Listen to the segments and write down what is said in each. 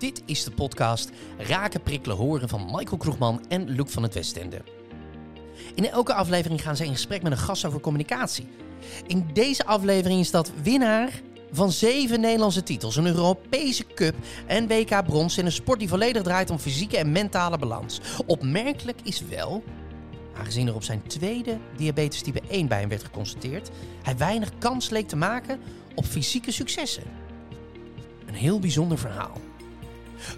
Dit is de podcast Raken, Prikkelen, Horen van Michael Kroegman en Luc van het Westende. In elke aflevering gaan ze in gesprek met een gast over communicatie. In deze aflevering is dat winnaar van zeven Nederlandse titels, een Europese Cup en WK Brons in een sport die volledig draait om fysieke en mentale balans. Opmerkelijk is wel, aangezien er op zijn tweede diabetes type 1 bij hem werd geconstateerd, hij weinig kans leek te maken op fysieke successen. Een heel bijzonder verhaal.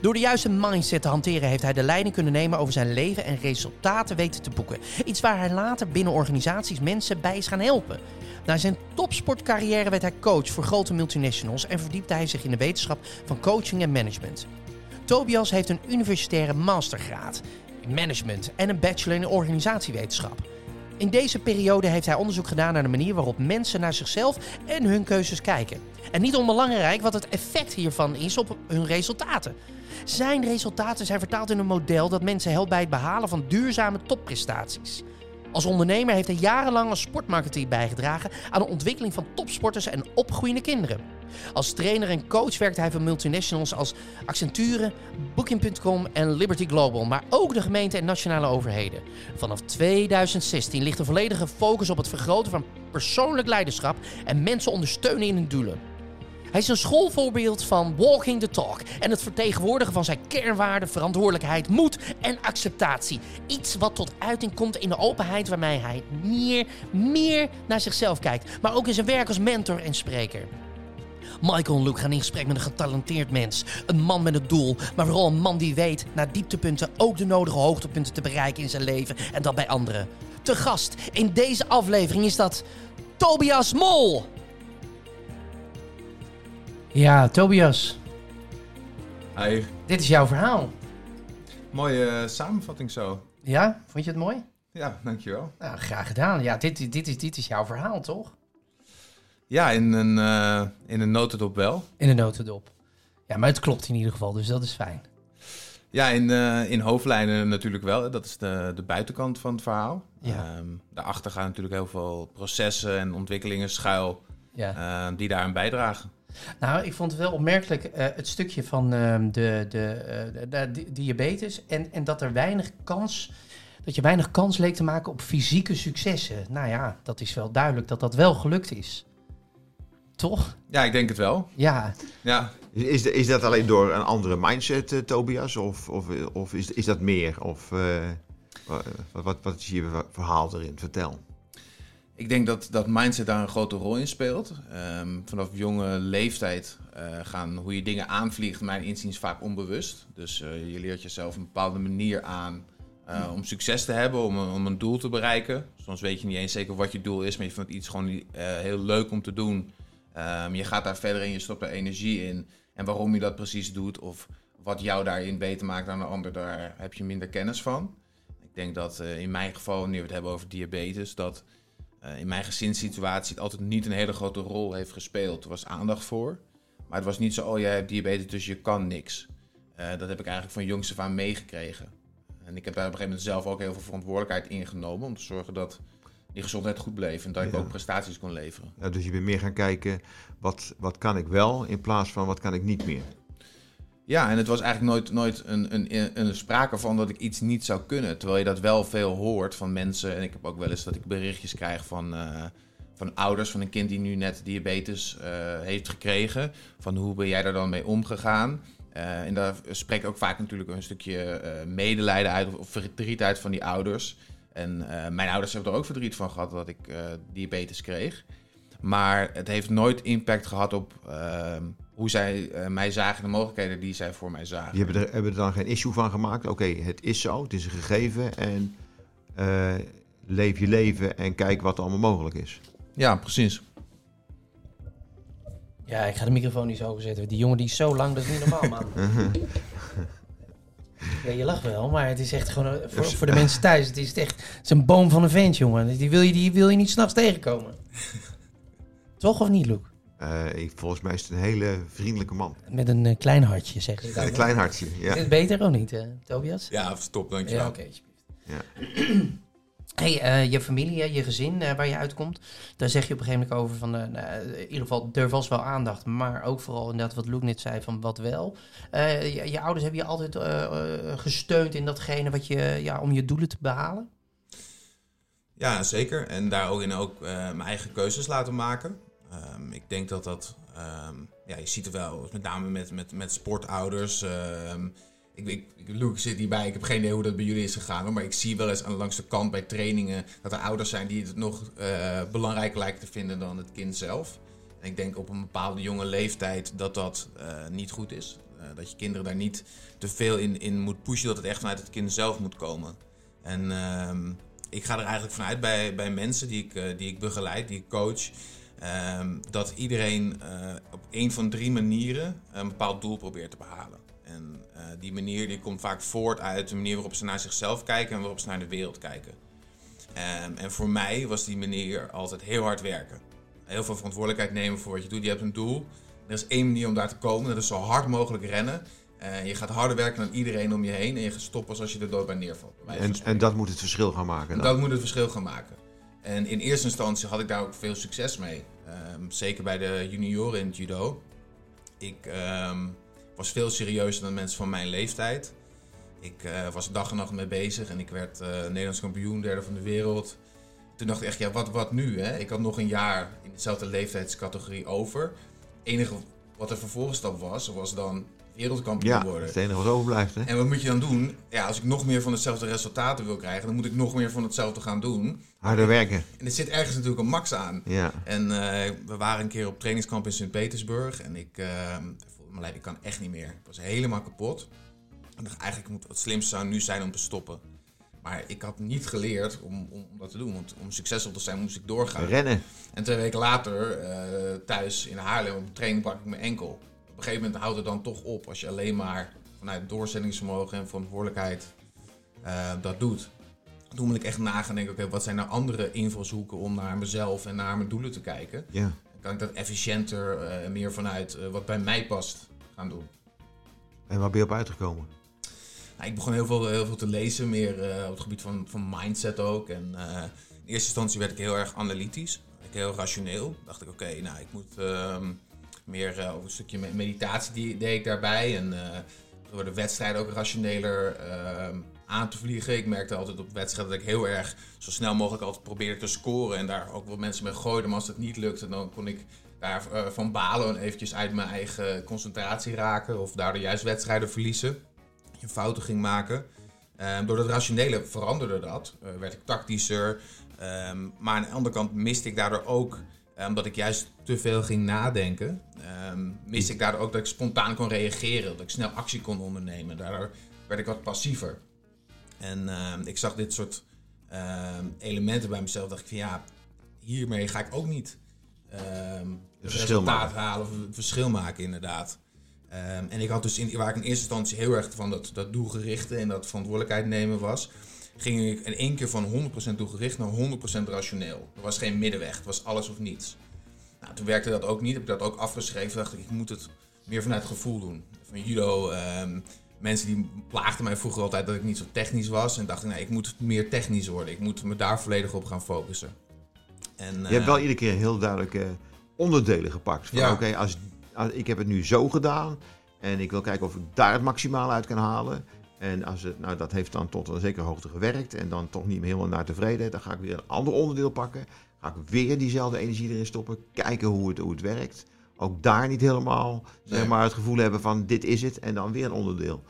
Door de juiste mindset te hanteren heeft hij de leiding kunnen nemen over zijn leven en resultaten weten te boeken. Iets waar hij later binnen organisaties mensen bij is gaan helpen. Na zijn topsportcarrière werd hij coach voor grote multinationals en verdiepte hij zich in de wetenschap van coaching en management. Tobias heeft een universitaire mastergraad in management en een bachelor in organisatiewetenschap. In deze periode heeft hij onderzoek gedaan naar de manier waarop mensen naar zichzelf en hun keuzes kijken. En niet onbelangrijk wat het effect hiervan is op hun resultaten. Zijn resultaten zijn vertaald in een model dat mensen helpt bij het behalen van duurzame topprestaties. Als ondernemer heeft hij jarenlang als sportmarketeer bijgedragen aan de ontwikkeling van topsporters en opgroeiende kinderen. Als trainer en coach werkt hij voor multinationals als Accenture, Booking.com en Liberty Global, maar ook de gemeente en nationale overheden. Vanaf 2016 ligt de volledige focus op het vergroten van persoonlijk leiderschap en mensen ondersteunen in hun doelen. Hij is een schoolvoorbeeld van walking the talk en het vertegenwoordigen van zijn kernwaarden, verantwoordelijkheid, moed en acceptatie. Iets wat tot uiting komt in de openheid waarmee hij meer, meer naar zichzelf kijkt, maar ook in zijn werk als mentor en spreker. Michael en Luke gaan in gesprek met een getalenteerd mens. Een man met een doel, maar vooral een man die weet naar dieptepunten ook de nodige hoogtepunten te bereiken in zijn leven en dat bij anderen. Te gast in deze aflevering is dat Tobias Mol. Ja, Tobias, Hi. dit is jouw verhaal. Mooie eh, samenvatting zo. Ja, vond je het mooi? Ja, dankjewel. Nou, graag gedaan. Ja, dit, dit, is, dit is jouw verhaal, toch? Ja, in een, eh in een notendop wel. In de notendop. Ja, maar het klopt in ieder geval, dus dat is fijn. Ja, in, eh, in hoofdlijnen natuurlijk wel. hè. Dat is de, de buitenkant van het verhaal. Ja. Ehm, daarachter gaan natuurlijk heel veel processen en ontwikkelingen schuil Ja. eh, die daaraan bijdragen. Nou, ik vond het wel opmerkelijk eh, het stukje van ehm, de, de, de, de di- diabetes en, en dat er weinig kans, dat je weinig kans leek te maken op fysieke successen. Nou ja, dat is wel duidelijk dat dat wel gelukt is. Toch? Ja, ik denk het wel. Ja, Ja, Is, is dat alleen door een andere mindset, eh, Tobias? Of, of, of is, is dat meer? Of eh, wat, wat, wat is je verhaal erin? Vertel. ik denk dat, dat mindset daar een grote rol in speelt. Ehm, vanaf jonge leeftijd eh, gaan hoe je dingen aanvliegt, mijn inziens vaak onbewust. Dus eh, je leert jezelf een bepaalde manier aan eh, om succes te hebben, om, een- om een doel te bereiken. Soms weet je niet eens zeker wat je doel is, maar je vindt iets gewoon heel leuk om te doen. Ehm, je gaat daar verder in, je stopt er energie in. En waarom je dat precies doet of wat jou daarin beter maakt dan een ander, daar heb je minder kennis van. Ik denk dat eh, in mijn geval, wanneer we het hebben over diabetes, dat eh, in mijn gezinssituatie het altijd niet een hele grote rol heeft gespeeld. Er was aandacht voor, maar het was niet zo, oh jij hebt diabetes, dus je kan niks. Eh, dat heb ik eigenlijk van jongs af aan meegekregen. En ik heb daar op een gegeven moment zelf ook heel veel verantwoordelijkheid ingenomen om te zorgen dat die gezondheid goed bleef en dat ik Ja. ook prestaties kon leveren. Ja, dus je bent meer gaan kijken, wat, wat kan ik wel, in plaats van wat kan ik niet meer? Ja, en het was eigenlijk nooit, nooit een, een, een, sprake van dat ik iets niet zou kunnen. Terwijl je dat wel veel hoort van mensen. En ik heb ook wel eens dat ik berichtjes krijg van, eh, van ouders van een kind die nu net diabetes eh, heeft gekregen. Van hoe ben jij daar dan mee omgegaan? Eh, en daar spreekt ook vaak natuurlijk een stukje medelijden uit of, of verdriet uit van die ouders. En eh, mijn ouders hebben er ook verdriet van gehad dat ik eh, diabetes kreeg. Maar het heeft nooit impact gehad op ehm, hoe zij eh, mij zagen, de mogelijkheden die zij voor mij zagen. Die hebben er, hebben er dan geen issue van gemaakt. Oké, het is zo, het is een gegeven en eh, leef je leven en kijk wat er allemaal mogelijk is. Ja, precies. ja, ik ga de microfoon niet zo hoog zetten. Die jongen die is zo lang, dat is niet normaal, man. Ja, je lacht wel, maar het is echt gewoon eh, voor, voor de mensen thuis. Het is echt het is een boom van een vent, jongen. Die wil je, die wil je niet s'nachts tegenkomen. Toch of niet, Luc? Eh, ik, volgens mij is het een hele vriendelijke man. Met een eh, klein hartje, zeggen ze dan. Een klein hartje, Is ja. het beter of niet, Tobias? Ja, stop, Ja, dankjewel. oké. alsjeblieft. ja. Hey, eh, je familie, je gezin eh, waar je uitkomt, daar zeg je op een gegeven moment over van, eh, nou, in ieder geval, er was wel aandacht, maar ook vooral inderdaad wat Luke net zei van wat wel. Je, je ouders hebben je altijd gesteund in datgene wat je, ja, om je doelen te behalen? Ja, zeker. En daar ook in ook mijn eigen keuzes laten maken. Ehm, ik denk dat dat, ehm, ja, je ziet het wel, met name met, met, met sportouders. ehm, ik, ik, Luke zit hierbij, ik heb geen idee hoe dat bij jullie is gegaan, maar ik zie wel eens aan langs de kant bij trainingen dat er ouders zijn die het nog eh, belangrijker lijken te vinden dan het kind zelf. En ik denk op een bepaalde jonge leeftijd dat dat eh, niet goed is. Eh, dat je kinderen daar niet te veel in, in moet pushen, dat het echt vanuit het kind zelf moet komen. En ehm, ik ga er eigenlijk vanuit bij, bij mensen die ik, die ik begeleid, die ik coach, ehm, dat iedereen op een van drie manieren een bepaald doel probeert te behalen. En die manier die komt vaak voort uit de manier waarop ze naar zichzelf kijken en waarop ze naar de wereld kijken. Ehm, en voor mij was die manier altijd heel hard werken. Heel veel verantwoordelijkheid nemen voor wat je doet. Je hebt een doel. Er is één manier om daar te komen. Dat is zo hard mogelijk rennen. Eh, je gaat harder werken dan iedereen om je heen. En je gaat stoppen als je er dood bij neervalt. bij En, en dat moet het verschil gaan maken. dan. Dat moet het verschil gaan maken. En in eerste instantie had ik daar ook veel succes mee. Ehm, zeker bij de junioren in het judo. Ik ehm, was veel serieuzer dan mensen van mijn leeftijd. Ik eh, was er dag en nacht mee bezig en ik werd eh, Nederlands kampioen, derde van de wereld. Toen dacht ik echt, ja, wat, wat nu? Hè? Ik had nog een jaar in dezelfde leeftijdscategorie over. Het enige wat de vervolgstap was, was dan wereldkampioen Ja, worden. is het enige wat overblijft. Hè? En wat moet je dan doen? Ja, als ik nog meer van hetzelfde resultaten wil krijgen, dan moet ik nog meer van hetzelfde gaan doen. Harder werken. En er zit ergens natuurlijk een max aan. Ja. En eh, we waren een keer op trainingskamp in Sint-Petersburg. En ik ik kan echt niet meer. Ik was helemaal kapot. En dacht, eigenlijk moet het slimste zou nu zijn om te stoppen. Maar ik had niet geleerd om, om, dat te doen. Want om succesvol te zijn moest ik doorgaan. Rennen. En twee weken later, uh, thuis in Haarlem op training, brak ik mijn enkel. Op een gegeven moment houdt het dan toch op als je alleen maar vanuit doorzettingsvermogen en verantwoordelijkheid uh, dat doet. Toen moet ik echt nagaan denken, oké, okay, wat zijn nou andere invalshoeken om naar mezelf en naar mijn doelen te kijken? Ja. Kan ik dat efficiënter, uh, meer vanuit uh, wat bij mij past gaan doen. En waar ben je op uitgekomen? Nou, ik begon heel veel, heel veel te lezen, meer uh, op het gebied van, van mindset ook. En in eerste instantie werd ik heel erg analytisch, ik heel rationeel. Dacht ik, oké, okay, nou, ik moet ehm, meer over een stukje meditatie die deed ik daarbij. En door de wedstrijden ook rationeler ehm, aan te vliegen. Ik merkte altijd op wedstrijden dat ik heel erg zo snel mogelijk altijd probeerde te scoren. En daar ook wat mensen mee gooiden. Maar als dat niet lukte, dan kon ik daarvan van balen en eventjes uit mijn eigen concentratie raken. Of daardoor juist wedstrijden verliezen. Je fouten ging maken. Um, door dat rationele veranderde dat. Uh, werd ik tactischer. Um, maar aan de andere kant miste ik daardoor ook omdat ik juist te veel ging nadenken, um, miste ik daardoor ook dat ik spontaan kon reageren. Dat ik snel actie kon ondernemen. Daardoor werd ik wat passiever. En uh, ik zag dit soort uh, elementen bij mezelf. dacht ik van ja, hiermee ga ik ook niet um, het resultaat halen of het verschil maken inderdaad. Um, en ik had dus in, waar ik in eerste instantie heel erg van dat, dat doelgerichte en dat verantwoordelijkheid nemen was, ging ik in één keer van 100% doelgericht naar 100% rationeel. Er was geen middenweg, het was alles of niets. Nou, toen werkte dat ook niet, heb ik dat ook afgeschreven. dacht ik, ik moet het meer vanuit gevoel doen. Van judo, um, mensen die plaagden mij vroeger altijd dat ik niet zo technisch was. En dacht ik, nee, ik moet meer technisch worden. Ik moet me daar volledig op gaan focussen. En, Je hebt wel iedere keer heel duidelijke onderdelen gepakt. Van, ja. Oké, als, als, ik heb het nu zo gedaan en ik wil kijken of ik daar het maximaal uit kan halen. En als het, nou, dat heeft dan tot een zekere hoogte gewerkt en dan toch niet meer helemaal naar tevreden. Dan ga ik weer een ander onderdeel pakken. Ga ik weer diezelfde energie erin stoppen. Kijken hoe het, hoe het werkt. Ook daar niet helemaal nee. zeg maar, het gevoel hebben van dit is het en dan weer een onderdeel.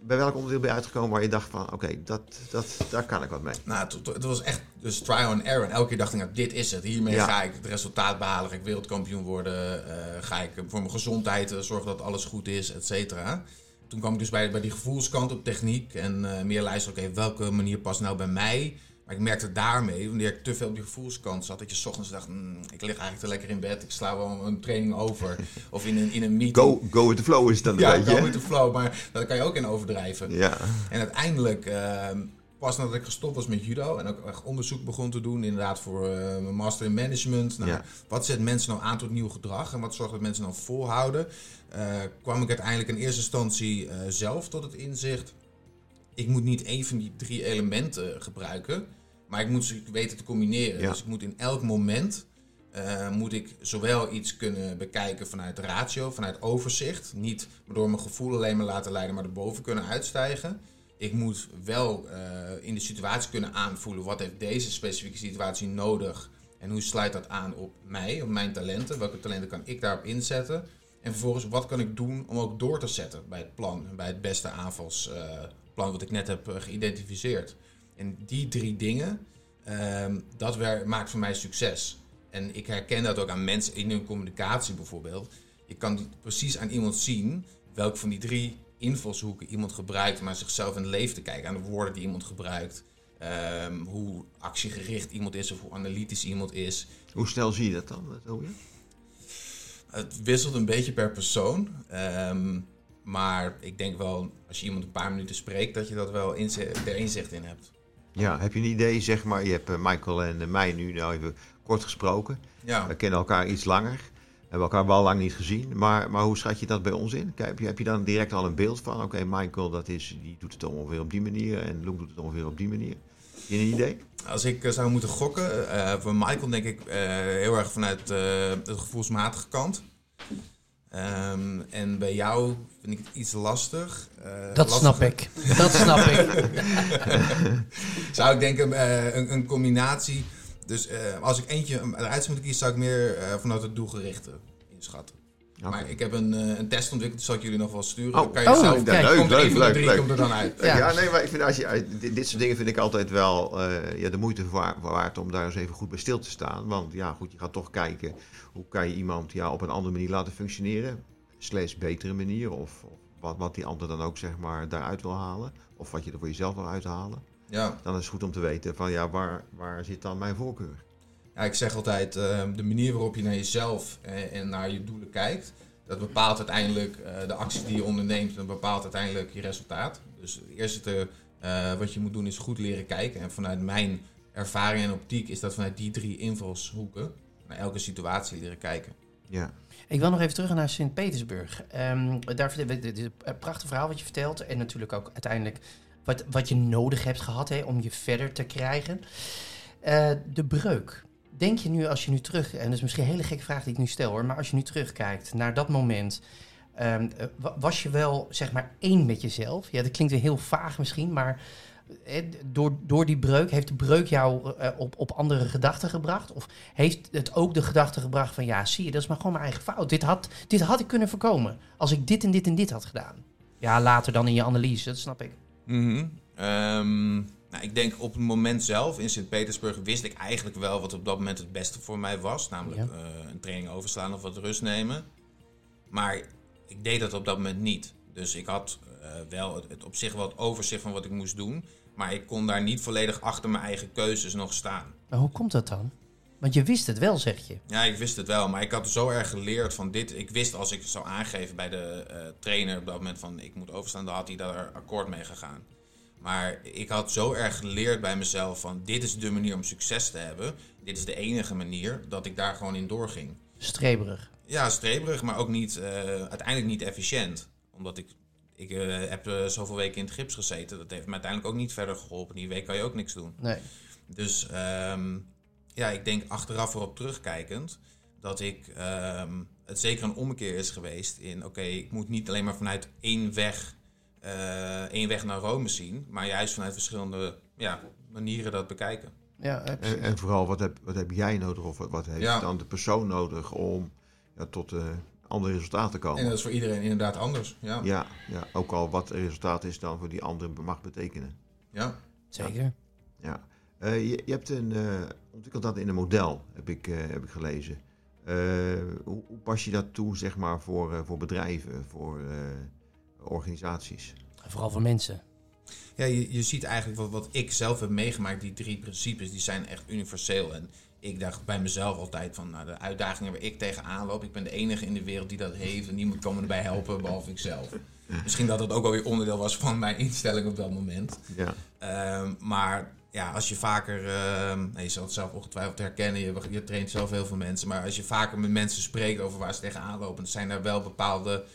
Bij welk onderdeel ben je uitgekomen waar je dacht van oké, okay, dat, dat, daar kan ik wat mee? Nou, het, was echt dus trial and error. En elke keer dacht ik, nou, dit is het. Hiermee ja. ga ik het resultaat behalen. Ga ik wereldkampioen worden. Uh, ga ik voor mijn gezondheid uh, zorgen dat alles goed is, et cetera toen kwam ik dus bij, bij die gevoelskant op techniek en uh, meer luisteren, oké, okay, welke manier past nou bij mij? Maar ik merkte daarmee, wanneer ik te veel op die gevoelskant zat, dat je 's ochtends dacht, mm, ik lig eigenlijk te lekker in bed, ik sla wel een training over. Of in een, in een meeting. Go, go with the flow is dan Ja, een beetje. go with the flow, maar daar kan je ook in overdrijven. Ja. En uiteindelijk, uh, pas nadat ik gestopt was met judo en ook echt onderzoek begon te doen, inderdaad voor uh, mijn master in management. Nou, Ja. Wat zet mensen nou aan tot nieuw gedrag en wat zorgt dat mensen nou volhouden? Uh, kwam ik uiteindelijk in eerste instantie uh, zelf tot het inzicht. Ik moet niet één van die drie elementen gebruiken. Maar ik moet ze weten te combineren. Dus ik moet in elk moment uh, moet ik zowel iets kunnen bekijken vanuit ratio, vanuit overzicht. Niet door mijn gevoel alleen maar laten leiden, maar erboven kunnen uitstijgen. Ik moet wel uh, in de situatie kunnen aanvoelen wat heeft deze specifieke situatie nodig. En hoe sluit dat aan op mij, op mijn talenten? Welke talenten kan ik daarop inzetten? En vervolgens, wat kan ik doen om ook door te zetten bij het plan, bij het beste aanvalsplan wat ik net heb geïdentificeerd. En die drie dingen, um, dat maakt voor mij succes. En ik herken dat ook aan mensen in hun communicatie bijvoorbeeld. Je kan precies aan iemand zien welke van die drie invalshoeken iemand gebruikt om naar zichzelf in het leven te kijken. Aan de woorden die iemand gebruikt. Um, hoe actiegericht iemand is of hoe analytisch iemand is. Hoe snel zie je dat dan? Het wisselt een beetje per persoon. Um, maar ik denk wel, als je iemand een paar minuten spreekt, dat je dat wel inzicht, er inzicht in hebt. Ja, heb je een idee, zeg maar, je hebt eh, Michael en mij nu nou even kort gesproken. Ja. We kennen elkaar iets langer. Hebben elkaar wel lang niet gezien. Maar, maar hoe schat je dat bij ons in? Heb je, heb je dan direct al een beeld van? Oké, Michael dat is, die doet het ongeveer op die manier. En Luke doet het ongeveer op die manier. Heb je een idee? Als ik eh, zou moeten gokken, uh, voor Michael denk ik uh, heel erg vanuit de gevoelsmatige kant. Um, en bij jou vind ik het iets lastig. dat snap ik. Dat snap ik. zou ik denken een, een combinatie dus uh, als ik eentje eruit zou moeten kiezen, zou ik meer vanuit het doelgerichte inschatten. Okay. Maar ik heb een, uh, een test ontwikkeld, zal ik jullie nog wel sturen. Oh, kan je oh, zelf, leuk, komt leuk, leuk, leuk. komt er dan uit. Ja. ja, nee, maar ik vind als je, dit, dit, soort dingen vind ik altijd wel ja, de moeite waard om daar eens even goed bij stil te staan. Want ja, goed, je gaat toch kijken hoe kan je iemand ja, op een andere manier laten functioneren. Slechts betere manier of, of wat, wat die ander dan ook zeg maar daaruit wil halen. Of wat je er voor jezelf wil uithalen. Ja. Dan is het goed om te weten van ja, waar, waar zit dan mijn voorkeur? Ja, ik zeg altijd, uh, de manier waarop je naar jezelf en, en, naar je doelen kijkt, dat bepaalt uiteindelijk uh, de acties die je onderneemt en bepaalt uiteindelijk je resultaat. Dus het eerste uh, wat je moet doen is goed leren kijken. En vanuit mijn ervaring en optiek is dat vanuit die drie invalshoeken naar elke situatie leren kijken. Ja. Ik wil nog even terug naar Sint-Petersburg. Um, daar, dit is een prachtig verhaal wat je vertelt. En natuurlijk ook uiteindelijk wat, wat je nodig hebt gehad hè, om je verder te krijgen. Uh, de breuk. Denk je nu, als je nu terug, en dat is misschien een hele gekke vraag die ik nu stel hoor, maar als je nu terugkijkt naar dat moment, um, was je wel zeg maar één met jezelf? Ja, dat klinkt weer heel vaag misschien, maar door, door die breuk, heeft de breuk jou uh, op, op andere gedachten gebracht? Of heeft het ook de gedachte gebracht van, ja, zie je, dat is maar gewoon mijn eigen fout. Dit had, dit had ik kunnen voorkomen als ik dit en dit en dit had gedaan. Ja, later dan in je analyse, dat snap ik. Mm nou, ik denk op het moment zelf in Sint-Petersburg wist ik eigenlijk wel wat op dat moment het beste voor mij was. Namelijk uh, een training overslaan of wat rust nemen. Maar ik deed dat op dat moment niet. Dus ik had uh, wel het, het, op zich wel het overzicht van wat ik moest doen. Maar ik kon daar niet volledig achter mijn eigen keuzes nog staan. Maar hoe komt dat dan? Want je wist het wel, zeg je. Ja, ik wist het wel. Maar ik had zo erg geleerd van dit. Ik wist als ik het zou aangeven bij de uh, trainer op dat moment van ik moet overstaan, dan had hij daar akkoord mee gegaan. Maar ik had zo erg geleerd bij mezelf van dit is de manier om succes te hebben. Dit is de enige manier dat ik daar gewoon in doorging. Streberig. Ja, streberig, maar ook niet, uh, uiteindelijk niet efficiënt. Omdat ik, ik uh, heb uh, zoveel weken in het gips gezeten. Dat heeft me uiteindelijk ook niet verder geholpen. Die week kan je ook niks doen. Nee. Dus um, ja, ik denk achteraf erop terugkijkend dat ik um, het zeker een ommekeer is geweest in oké, okay, ik moet niet alleen maar vanuit één weg één weg naar Rome zien, maar juist vanuit verschillende ja, manieren dat bekijken. Ja, en, en, vooral, wat heb, wat heb jij nodig of wat, wat heeft dan de persoon nodig om ja, tot uh, andere resultaten te komen? En dat is voor iedereen inderdaad anders. Ja, ja, ja ook al wat het resultaat is dan voor die andere mag betekenen. Ja, zeker. Ja. Uh, je, je, hebt een, ontwikkeld dat in een model, heb ik, heb ik gelezen. Hoe, hoe, pas je dat toe, zeg maar, voor, voor bedrijven, voor organisaties. Vooral voor mensen. Ja, je, je ziet eigenlijk wat, wat ik zelf heb meegemaakt. Die drie principes die zijn echt universeel. En ik dacht bij mezelf altijd van nou, de uitdagingen waar ik tegenaan loop. Ik ben de enige in de wereld die dat heeft. En niemand kan me erbij helpen behalve ikzelf. Misschien dat dat ook alweer onderdeel was van mijn instelling op dat moment. Ja. Ehm, maar ja, als je vaker, uh, je zal het zelf ongetwijfeld herkennen, je, je traint zelf heel veel mensen. Maar als je vaker met mensen spreekt over waar ze tegenaan lopen, dan zijn er wel bepaalde uh,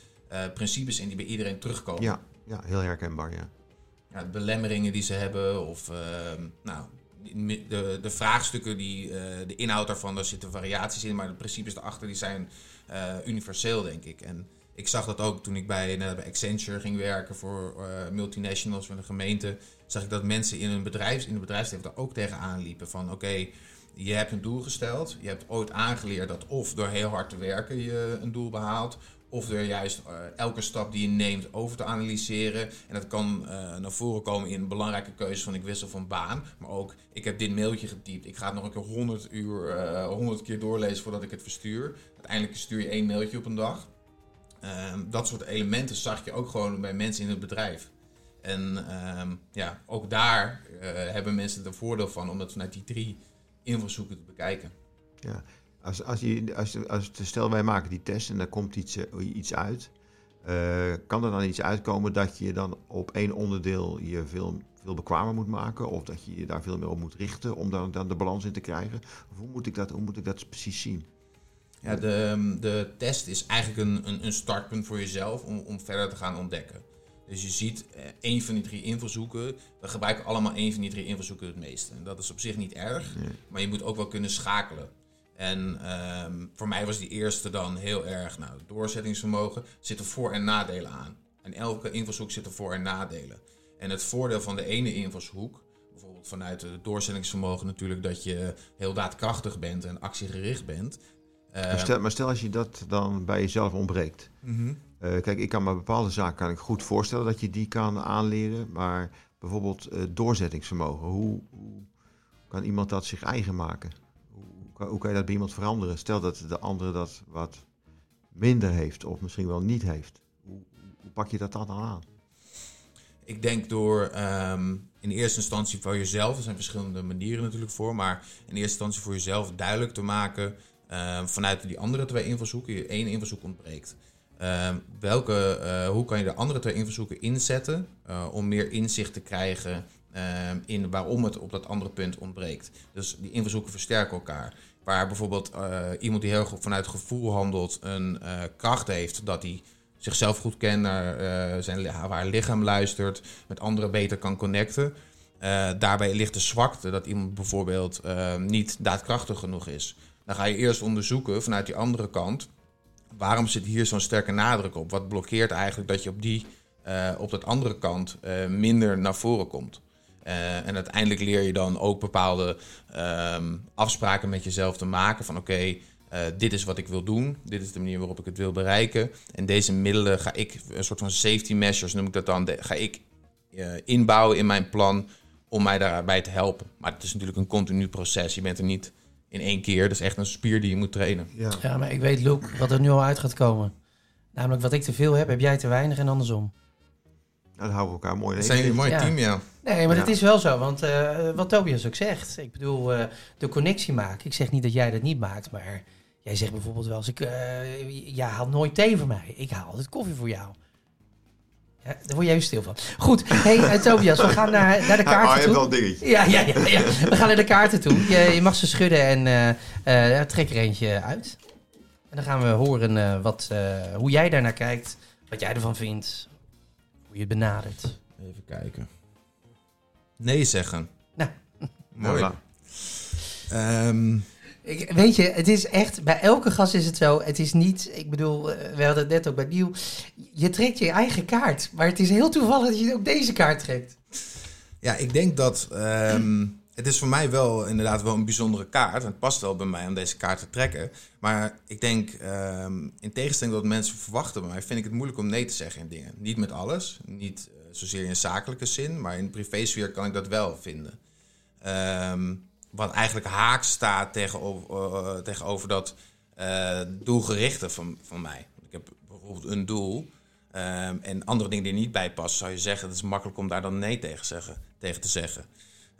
principes in die bij iedereen terugkomen. Ja, ja heel herkenbaar, ja. ja de belemmeringen die ze hebben of uh, nou, de, de vraagstukken, die, de inhoud daarvan, daar zitten variaties in, maar de principes erachter die zijn universeel, denk ik. En ik zag dat ook toen ik bij, bij Accenture ging werken voor multinationals van de gemeente. Zag ik dat mensen in, een bedrijf, in de bedrijfsleven daar ook tegenaan liepen. Van oké, je hebt een doel gesteld. Je hebt ooit aangeleerd dat of door heel hard te werken je een doel behaalt. Of door juist uh, elke stap die je neemt over te analyseren. En dat kan uh, naar voren komen in belangrijke keuzes van ik wissel van baan. Maar ook ik heb dit mailtje getypt. Ik ga het nog een keer 100 uur, uh, 100 keer doorlezen voordat ik het verstuur. Uiteindelijk stuur je één mailtje op een dag. Ehm, dat soort elementen zag je ook gewoon bij mensen in het bedrijf. En ehm, ja, ook daar eh, hebben mensen er voordeel van om dat vanuit die drie invalshoeken te bekijken. Ja, als, als, je, als, als, stel wij maken die test en daar komt iets, eh, iets uit. Uh, kan er dan iets uitkomen dat je dan op één onderdeel je veel, veel bekwamer moet maken? Of dat je je daar veel meer op moet richten om dan, dan de balans in te krijgen? Of hoe moet ik dat, hoe moet ik dat precies zien? Ja, de, de test is eigenlijk een, een, een startpunt voor jezelf om, om verder te gaan ontdekken. Dus je ziet eh, één van die drie invalshoeken. We gebruiken allemaal één van die drie invalshoeken het meeste. En dat is op zich niet erg, maar je moet ook wel kunnen schakelen. En ehm, voor mij was die eerste dan heel erg, nou, doorzettingsvermogen zitten voor- en nadelen aan. En elke invalshoek zit er voor- en nadelen. En het voordeel van de ene invalshoek, bijvoorbeeld vanuit het doorzettingsvermogen natuurlijk, dat je heel daadkrachtig bent en actiegericht bent. maar, stel, maar, stel, als je dat dan bij jezelf ontbreekt. Mm eh, kijk, ik kan me bepaalde zaken kan ik goed voorstellen dat je die kan aanleren. Maar bijvoorbeeld uh, doorzettingsvermogen. Hoe, hoe, kan iemand dat zich eigen maken? Hoe, kan, je dat bij iemand veranderen? Stel dat de andere dat wat minder heeft of misschien wel niet heeft. Hoe, pak je dat dan aan? Ik denk door um, in eerste instantie voor jezelf, er zijn verschillende manieren natuurlijk voor, maar in eerste instantie voor jezelf duidelijk te maken uh, vanuit die andere twee invalshoeken, je één invalshoek ontbreekt. Ehm, welke, uh, hoe kan je de andere twee invalshoeken inzetten uh, om meer inzicht te krijgen in waarom het op dat andere punt ontbreekt. Dus die invalshoeken versterken elkaar. Waar bijvoorbeeld eh, iemand die heel goed vanuit gevoel handelt een kracht heeft dat hij zichzelf goed kent, naar zijn waar lichaam luistert, met anderen beter kan connecten. daarbij ligt de zwakte dat iemand bijvoorbeeld niet daadkrachtig genoeg is. Dan ga je eerst onderzoeken vanuit die andere kant waarom zit hier zo'n sterke nadruk op? Wat blokkeert eigenlijk dat je op die, op dat andere kant minder naar voren komt? Uh, en uiteindelijk leer je dan ook bepaalde um, afspraken met jezelf te maken van oké, okay, dit is wat ik wil doen, dit is de manier waarop ik het wil bereiken. En deze middelen ga ik, een soort van safety measures noem ik dat dan, ga ik inbouwen in mijn plan om mij daarbij te helpen. Maar het is natuurlijk een continu proces. Je bent er niet in één keer. Dat is echt een spier die je moet trainen. Ja, ja maar ik weet, Luke, wat er nu al uit gaat komen. Namelijk, wat ik te veel heb, heb jij te weinig en andersom. Dan houden we elkaar mooi in. zijn een mooi team, ja. Nee, maar ja. het is wel zo. Want uh, wat Tobias ook zegt. Ik bedoel, uh, de connectie maken. Ik zeg niet dat jij dat niet maakt, maar... Jij zegt bijvoorbeeld wel eens, ik, uh, jij haalt nooit thee voor mij. Ik haal altijd koffie voor jou. Ja, daar word jij even stil van. Goed, hey uh, Tobias, we gaan naar, naar de kaarten je toe. wel een dingetje. Ja, ja, ja, ja, we gaan naar de kaarten toe. Je, je mag ze schudden en uh, uh, trek er eentje uit. En dan gaan we horen wat, hoe jij daarnaar kijkt, wat jij ervan vindt, hoe je het benadert. Even kijken. Nee zeggen. Nou. Mooi. Um, ik, weet je, het is echt, bij elke gast is het zo. Het is niet, ik bedoel, eh, we hadden het net ook bij Nieuw. Je trekt je eigen kaart. Maar het is heel toevallig dat je ook deze kaart trekt. Ja, ik denk dat. Um, het is voor mij wel inderdaad wel een bijzondere kaart. Het past wel bij mij om deze kaart te trekken. Maar ik denk, um, in tegenstelling tot mensen verwachten bij mij, vind ik het moeilijk om nee te zeggen in dingen. Niet met alles. Niet uh, zozeer in zakelijke zin. Maar in de privésfeer kan ik dat wel vinden. Um, wat eigenlijk haak staat tegenover, uh, tegenover dat doelgerichte van, van mij. Ik heb bijvoorbeeld een doel um, en andere dingen die niet bij passen, zou je zeggen, het is makkelijk om daar dan nee tegen, zeggen, tegen te zeggen.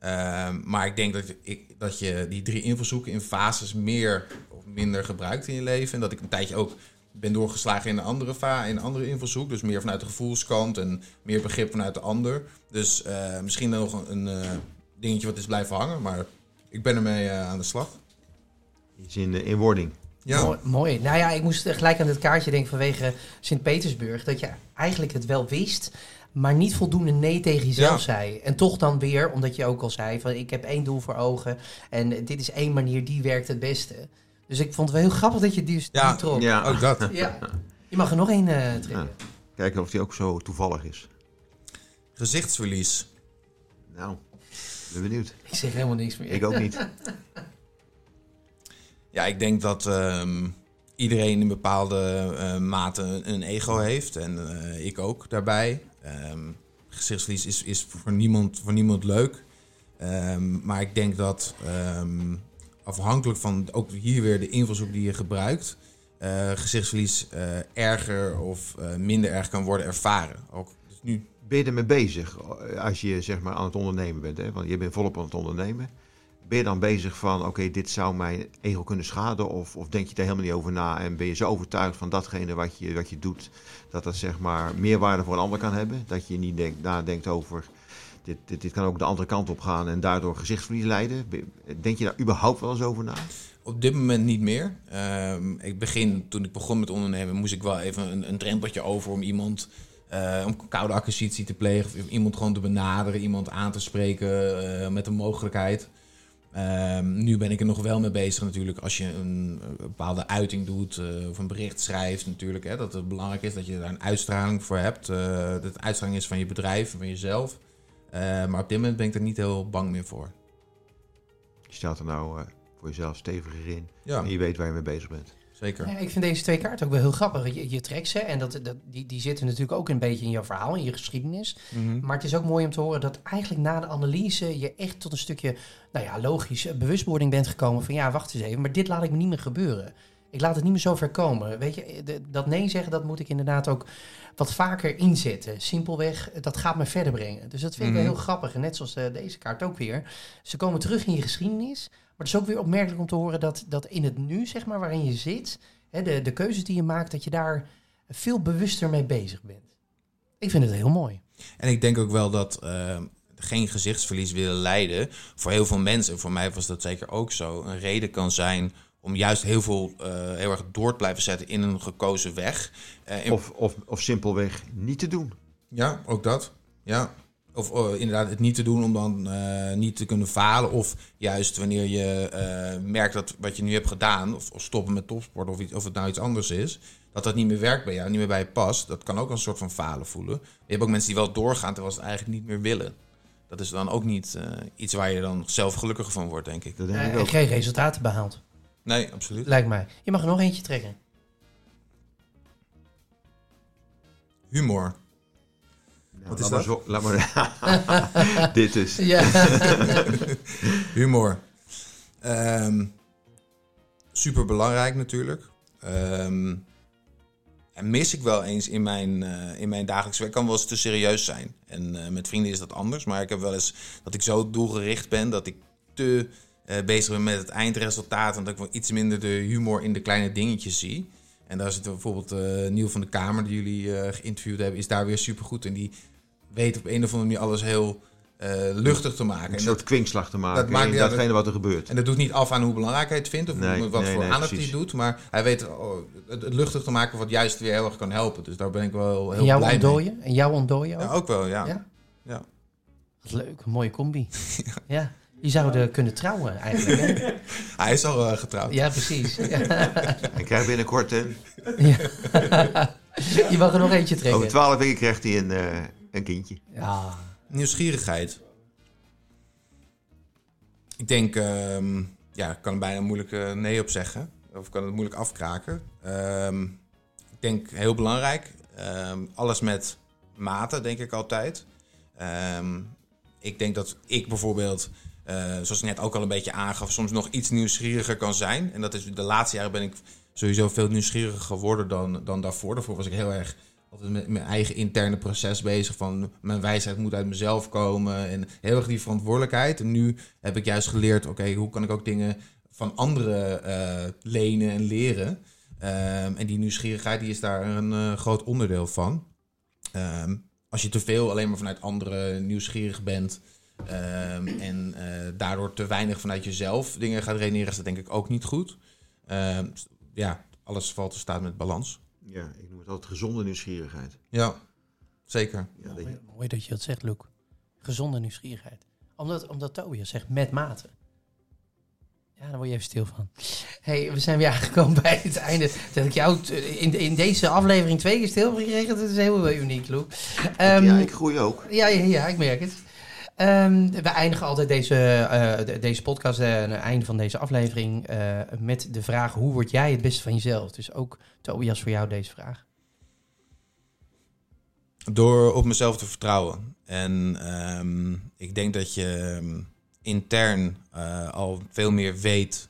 Um, maar ik denk dat, ik, dat je die drie invalshoeken in fases meer of minder gebruikt in je leven. En dat ik een tijdje ook ben doorgeslagen in een andere, va in een andere invalshoek. Dus meer vanuit de gevoelskant en meer begrip vanuit de ander. Dus uh, misschien nog een, een dingetje wat is blijven hangen. Maar ik ben ermee uh, aan de slag. Iets in, in wording. Ja. Mooi, mooi, Nou ja, ik moest gelijk aan het kaartje denken vanwege Sint-Petersburg. Dat je eigenlijk het wel wist. Maar niet voldoende nee tegen jezelf zei. En toch dan weer, omdat je ook al zei van ik heb één doel voor ogen en dit is één manier die werkt het beste. Dus ik vond het wel heel grappig dat je die, ja, die trok. Ja, ook dat. Ja. Je mag er nog één uh, trekken. kijken of die ook zo toevallig is. Gezichtsverlies. Nou, ben benieuwd. Ik zeg helemaal niks meer. Ik ook niet. ja, ik denk dat um, iedereen in bepaalde uh, mate een ego heeft. En uh, ik ook daarbij. Um, gezichtsverlies is, is voor, niemand, voor niemand leuk. Um, maar ik denk dat afhankelijk van ook hier weer de invalshoek die je gebruikt, uh, gezichtsverlies uh, erger of uh, minder erg kan worden ervaren. Ook, dus nu... Ben je ermee bezig als je zeg maar aan het ondernemen bent? Hè? Want je bent volop aan het ondernemen. Ben je dan bezig van, oké, dit zou mijn ego kunnen schaden? Of, of denk je daar helemaal niet over na? En ben je zo overtuigd van datgene wat je, wat je doet, dat dat zeg maar meerwaarde voor een ander kan hebben? Dat je niet denk, nadenkt over dit, dit, dit, kan ook de andere kant op gaan en daardoor gezichtsverlies leiden. Denk je daar überhaupt wel eens over na? Op dit moment niet meer. Uh, ik begin, toen ik begon met ondernemen, moest ik wel even een, een drempeltje over om iemand, uh, om koude acquisitie te plegen, of iemand gewoon te benaderen, iemand aan te spreken uh, met een mogelijkheid. Ehm, nu ben ik er nog wel mee bezig natuurlijk als je een, bepaalde uiting doet uh, of een bericht schrijft natuurlijk. Hè, dat het belangrijk is dat je daar een uitstraling voor hebt. dat het uitstraling is van je bedrijf, van jezelf. Uh, maar op dit moment ben ik er niet heel bang meer voor. Je staat er nou voor jezelf steviger in. Ja. En je weet waar je mee bezig bent. Zeker. Ja, ik vind deze twee kaarten ook wel heel grappig. Je, je trekt ze en dat, dat, die, die zitten natuurlijk ook een beetje in jouw verhaal, in je geschiedenis. Mm -hmm. Maar het is ook mooi om te horen dat eigenlijk na de analyse je echt tot een stukje, nou ja, logisch, bewustwording bent gekomen van ja, wacht eens even, maar dit laat ik me niet meer gebeuren. Ik laat het niet meer zo ver komen. Weet je, de, dat nee zeggen, dat moet ik inderdaad ook wat vaker inzetten. Simpelweg, dat gaat me verder brengen. Dus dat vind ik wel heel grappig. En net zoals uh, deze kaart ook weer. Ze komen terug in je geschiedenis. Maar het is ook weer opmerkelijk om te horen dat, dat in het nu, zeg maar, waarin je zit, hè, de, de keuzes die je maakt, dat je daar veel bewuster mee bezig bent. Ik vind het heel mooi. En ik denk ook wel dat uh, geen gezichtsverlies willen leiden, voor heel veel mensen, voor mij was dat zeker ook zo, een reden kan zijn om juist heel veel uh, heel erg door te blijven zetten in een gekozen weg. Uh, in... of, of, of simpelweg niet te doen. Ja, ook dat. Ja. Of uh, inderdaad het niet te doen om dan niet te kunnen falen. Of juist wanneer je merkt dat wat je nu hebt gedaan, of, of stoppen met topsport, of, iets, of het nou iets anders is, dat dat niet meer werkt bij jou, niet meer bij je past. Dat kan ook een soort van falen voelen. Je hebt ook mensen die wel doorgaan terwijl ze het eigenlijk niet meer willen. Dat is dan ook niet iets waar je dan zelf gelukkiger van wordt, denk ik. Dat denk ik ook. geen resultaten behaald. Nee, absoluut. Lijkt mij. Je mag er nog eentje trekken. Humor. Wat is dat? Zo, laat maar. Dit is. Humor. Um, super belangrijk natuurlijk. Um, en mis ik wel eens in mijn, uh, in mijn dagelijks werk. kan wel eens te serieus zijn. En uh, met vrienden is dat anders. Maar ik heb wel eens dat ik zo doelgericht ben dat ik te uh, bezig ben met het eindresultaat. En dat ik wel iets minder de humor in de kleine dingetjes zie. En daar zit bijvoorbeeld Nieuw van de Kamer, die jullie geïnterviewd hebben, is daar weer supergoed. En die weet op een of andere manier alles heel luchtig te maken. Een soort kwinkslag te maken dat maakt, datgene dat, wat er gebeurt. En dat doet niet af aan hoe belangrijk hij het vindt of nee, wat nee, voor nee, aandacht hij doet. Maar hij weet oh, het, het, luchtig te maken wat juist weer heel erg kan helpen. Dus daar ben ik wel heel en blij ontdooien? mee. En jouw ontdooien ook? Ja, ook wel, ja. ja? ja. Wat leuk, een mooie combi. ja. Je zou er kunnen trouwen eigenlijk. Hè? Hij is al uh, getrouwd. Ja, precies. Ik krijg binnenkort hè? Ja. Je mag er nog eentje trekken. Over twaalf weken krijgt hij een, uh, een kindje. Ja. Nieuwsgierigheid. Ik denk, um, ja, ik kan er bijna moeilijk uh, nee op zeggen. Of kan het moeilijk afkraken. Um, ik denk heel belangrijk. Um, alles met mate, denk ik altijd. ik denk dat ik bijvoorbeeld uh, zoals ik net ook al een beetje aangaf, soms nog iets nieuwsgieriger kan zijn. En dat is de laatste jaren ben ik sowieso veel nieuwsgieriger geworden dan, dan daarvoor. Daarvoor was ik heel erg altijd met mijn eigen interne proces bezig. Van mijn wijsheid moet uit mezelf komen. En heel erg die verantwoordelijkheid. En nu heb ik juist geleerd, oké, hoe kan ik ook dingen van anderen uh, lenen en leren. Um, en die nieuwsgierigheid die is daar een uh, groot onderdeel van. Um, als je te veel alleen maar vanuit anderen nieuwsgierig bent, Um, en uh, daardoor te weinig vanuit jezelf dingen gaat redeneren, is dat denk ik ook niet goed. Ja, alles valt te staan met balans. Ja, ik noem het altijd gezonde nieuwsgierigheid. Ja, zeker. Ja, mooi, dat je dat zegt, Luc. Gezonde nieuwsgierigheid. Omdat, omdat Tobias zegt met mate. Ja, daar word je even stil van. hey, we zijn weer aangekomen bij het einde. Dat ik jou in, in deze aflevering twee keer stil heb gekregen, dat is heel uniek, Luc. Um, ja, ik groei ook. Ja, ja, ja ik merk het. Um, we eindigen altijd deze, uh, deze podcast, uh, het einde van deze aflevering, uh, met de vraag: hoe word jij het beste van jezelf? Dus ook Tobias, voor jou deze vraag. Door op mezelf te vertrouwen. En um, ik denk dat je intern al veel meer weet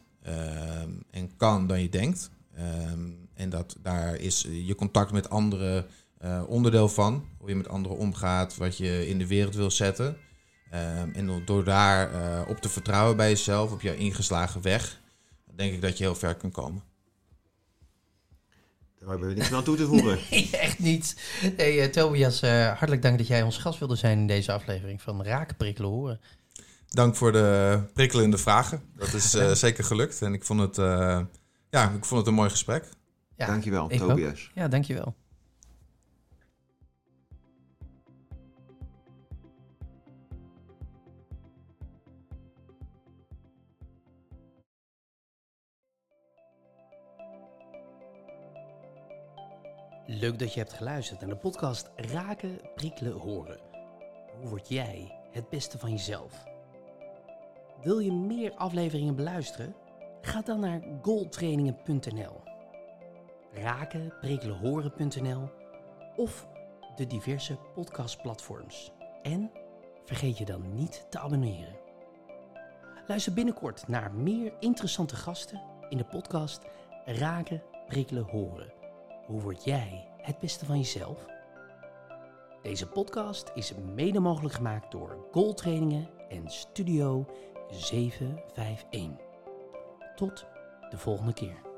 en kan dan je denkt. en dat daar is je contact met anderen onderdeel van. Hoe je met anderen omgaat, wat je in de wereld wil zetten. Ehm, en door daar uh, op te vertrouwen bij jezelf, op jouw ingeslagen weg, denk ik dat je heel ver kunt komen. Daar hebben we niets meer aan toe te voegen. nee, echt niet. Hey, uh, Tobias, uh, hartelijk dank dat jij ons gast wilde zijn in deze aflevering van Raken, Prikkelen, Horen. Dank voor de prikkelende vragen. Dat is zeker gelukt. En ik vond het, ja, ik vond het een mooi gesprek. Ja, dankjewel, Tobias. Ook. Ja, dankjewel. Leuk dat je hebt geluisterd naar de podcast Raken, Prikkelen, Horen. Hoe word jij het beste van jezelf? Wil je meer afleveringen beluisteren? Ga dan naar goaltrainingen.nl, raken, prikkelen, horen.nl of de diverse podcastplatforms. En vergeet je dan niet te abonneren. Luister binnenkort naar meer interessante gasten in de podcast Raken, Prikkelen, Horen. Hoe word jij het beste van jezelf? Deze podcast is mede mogelijk gemaakt door Goaltrainingen en Studio 751. Tot de volgende keer.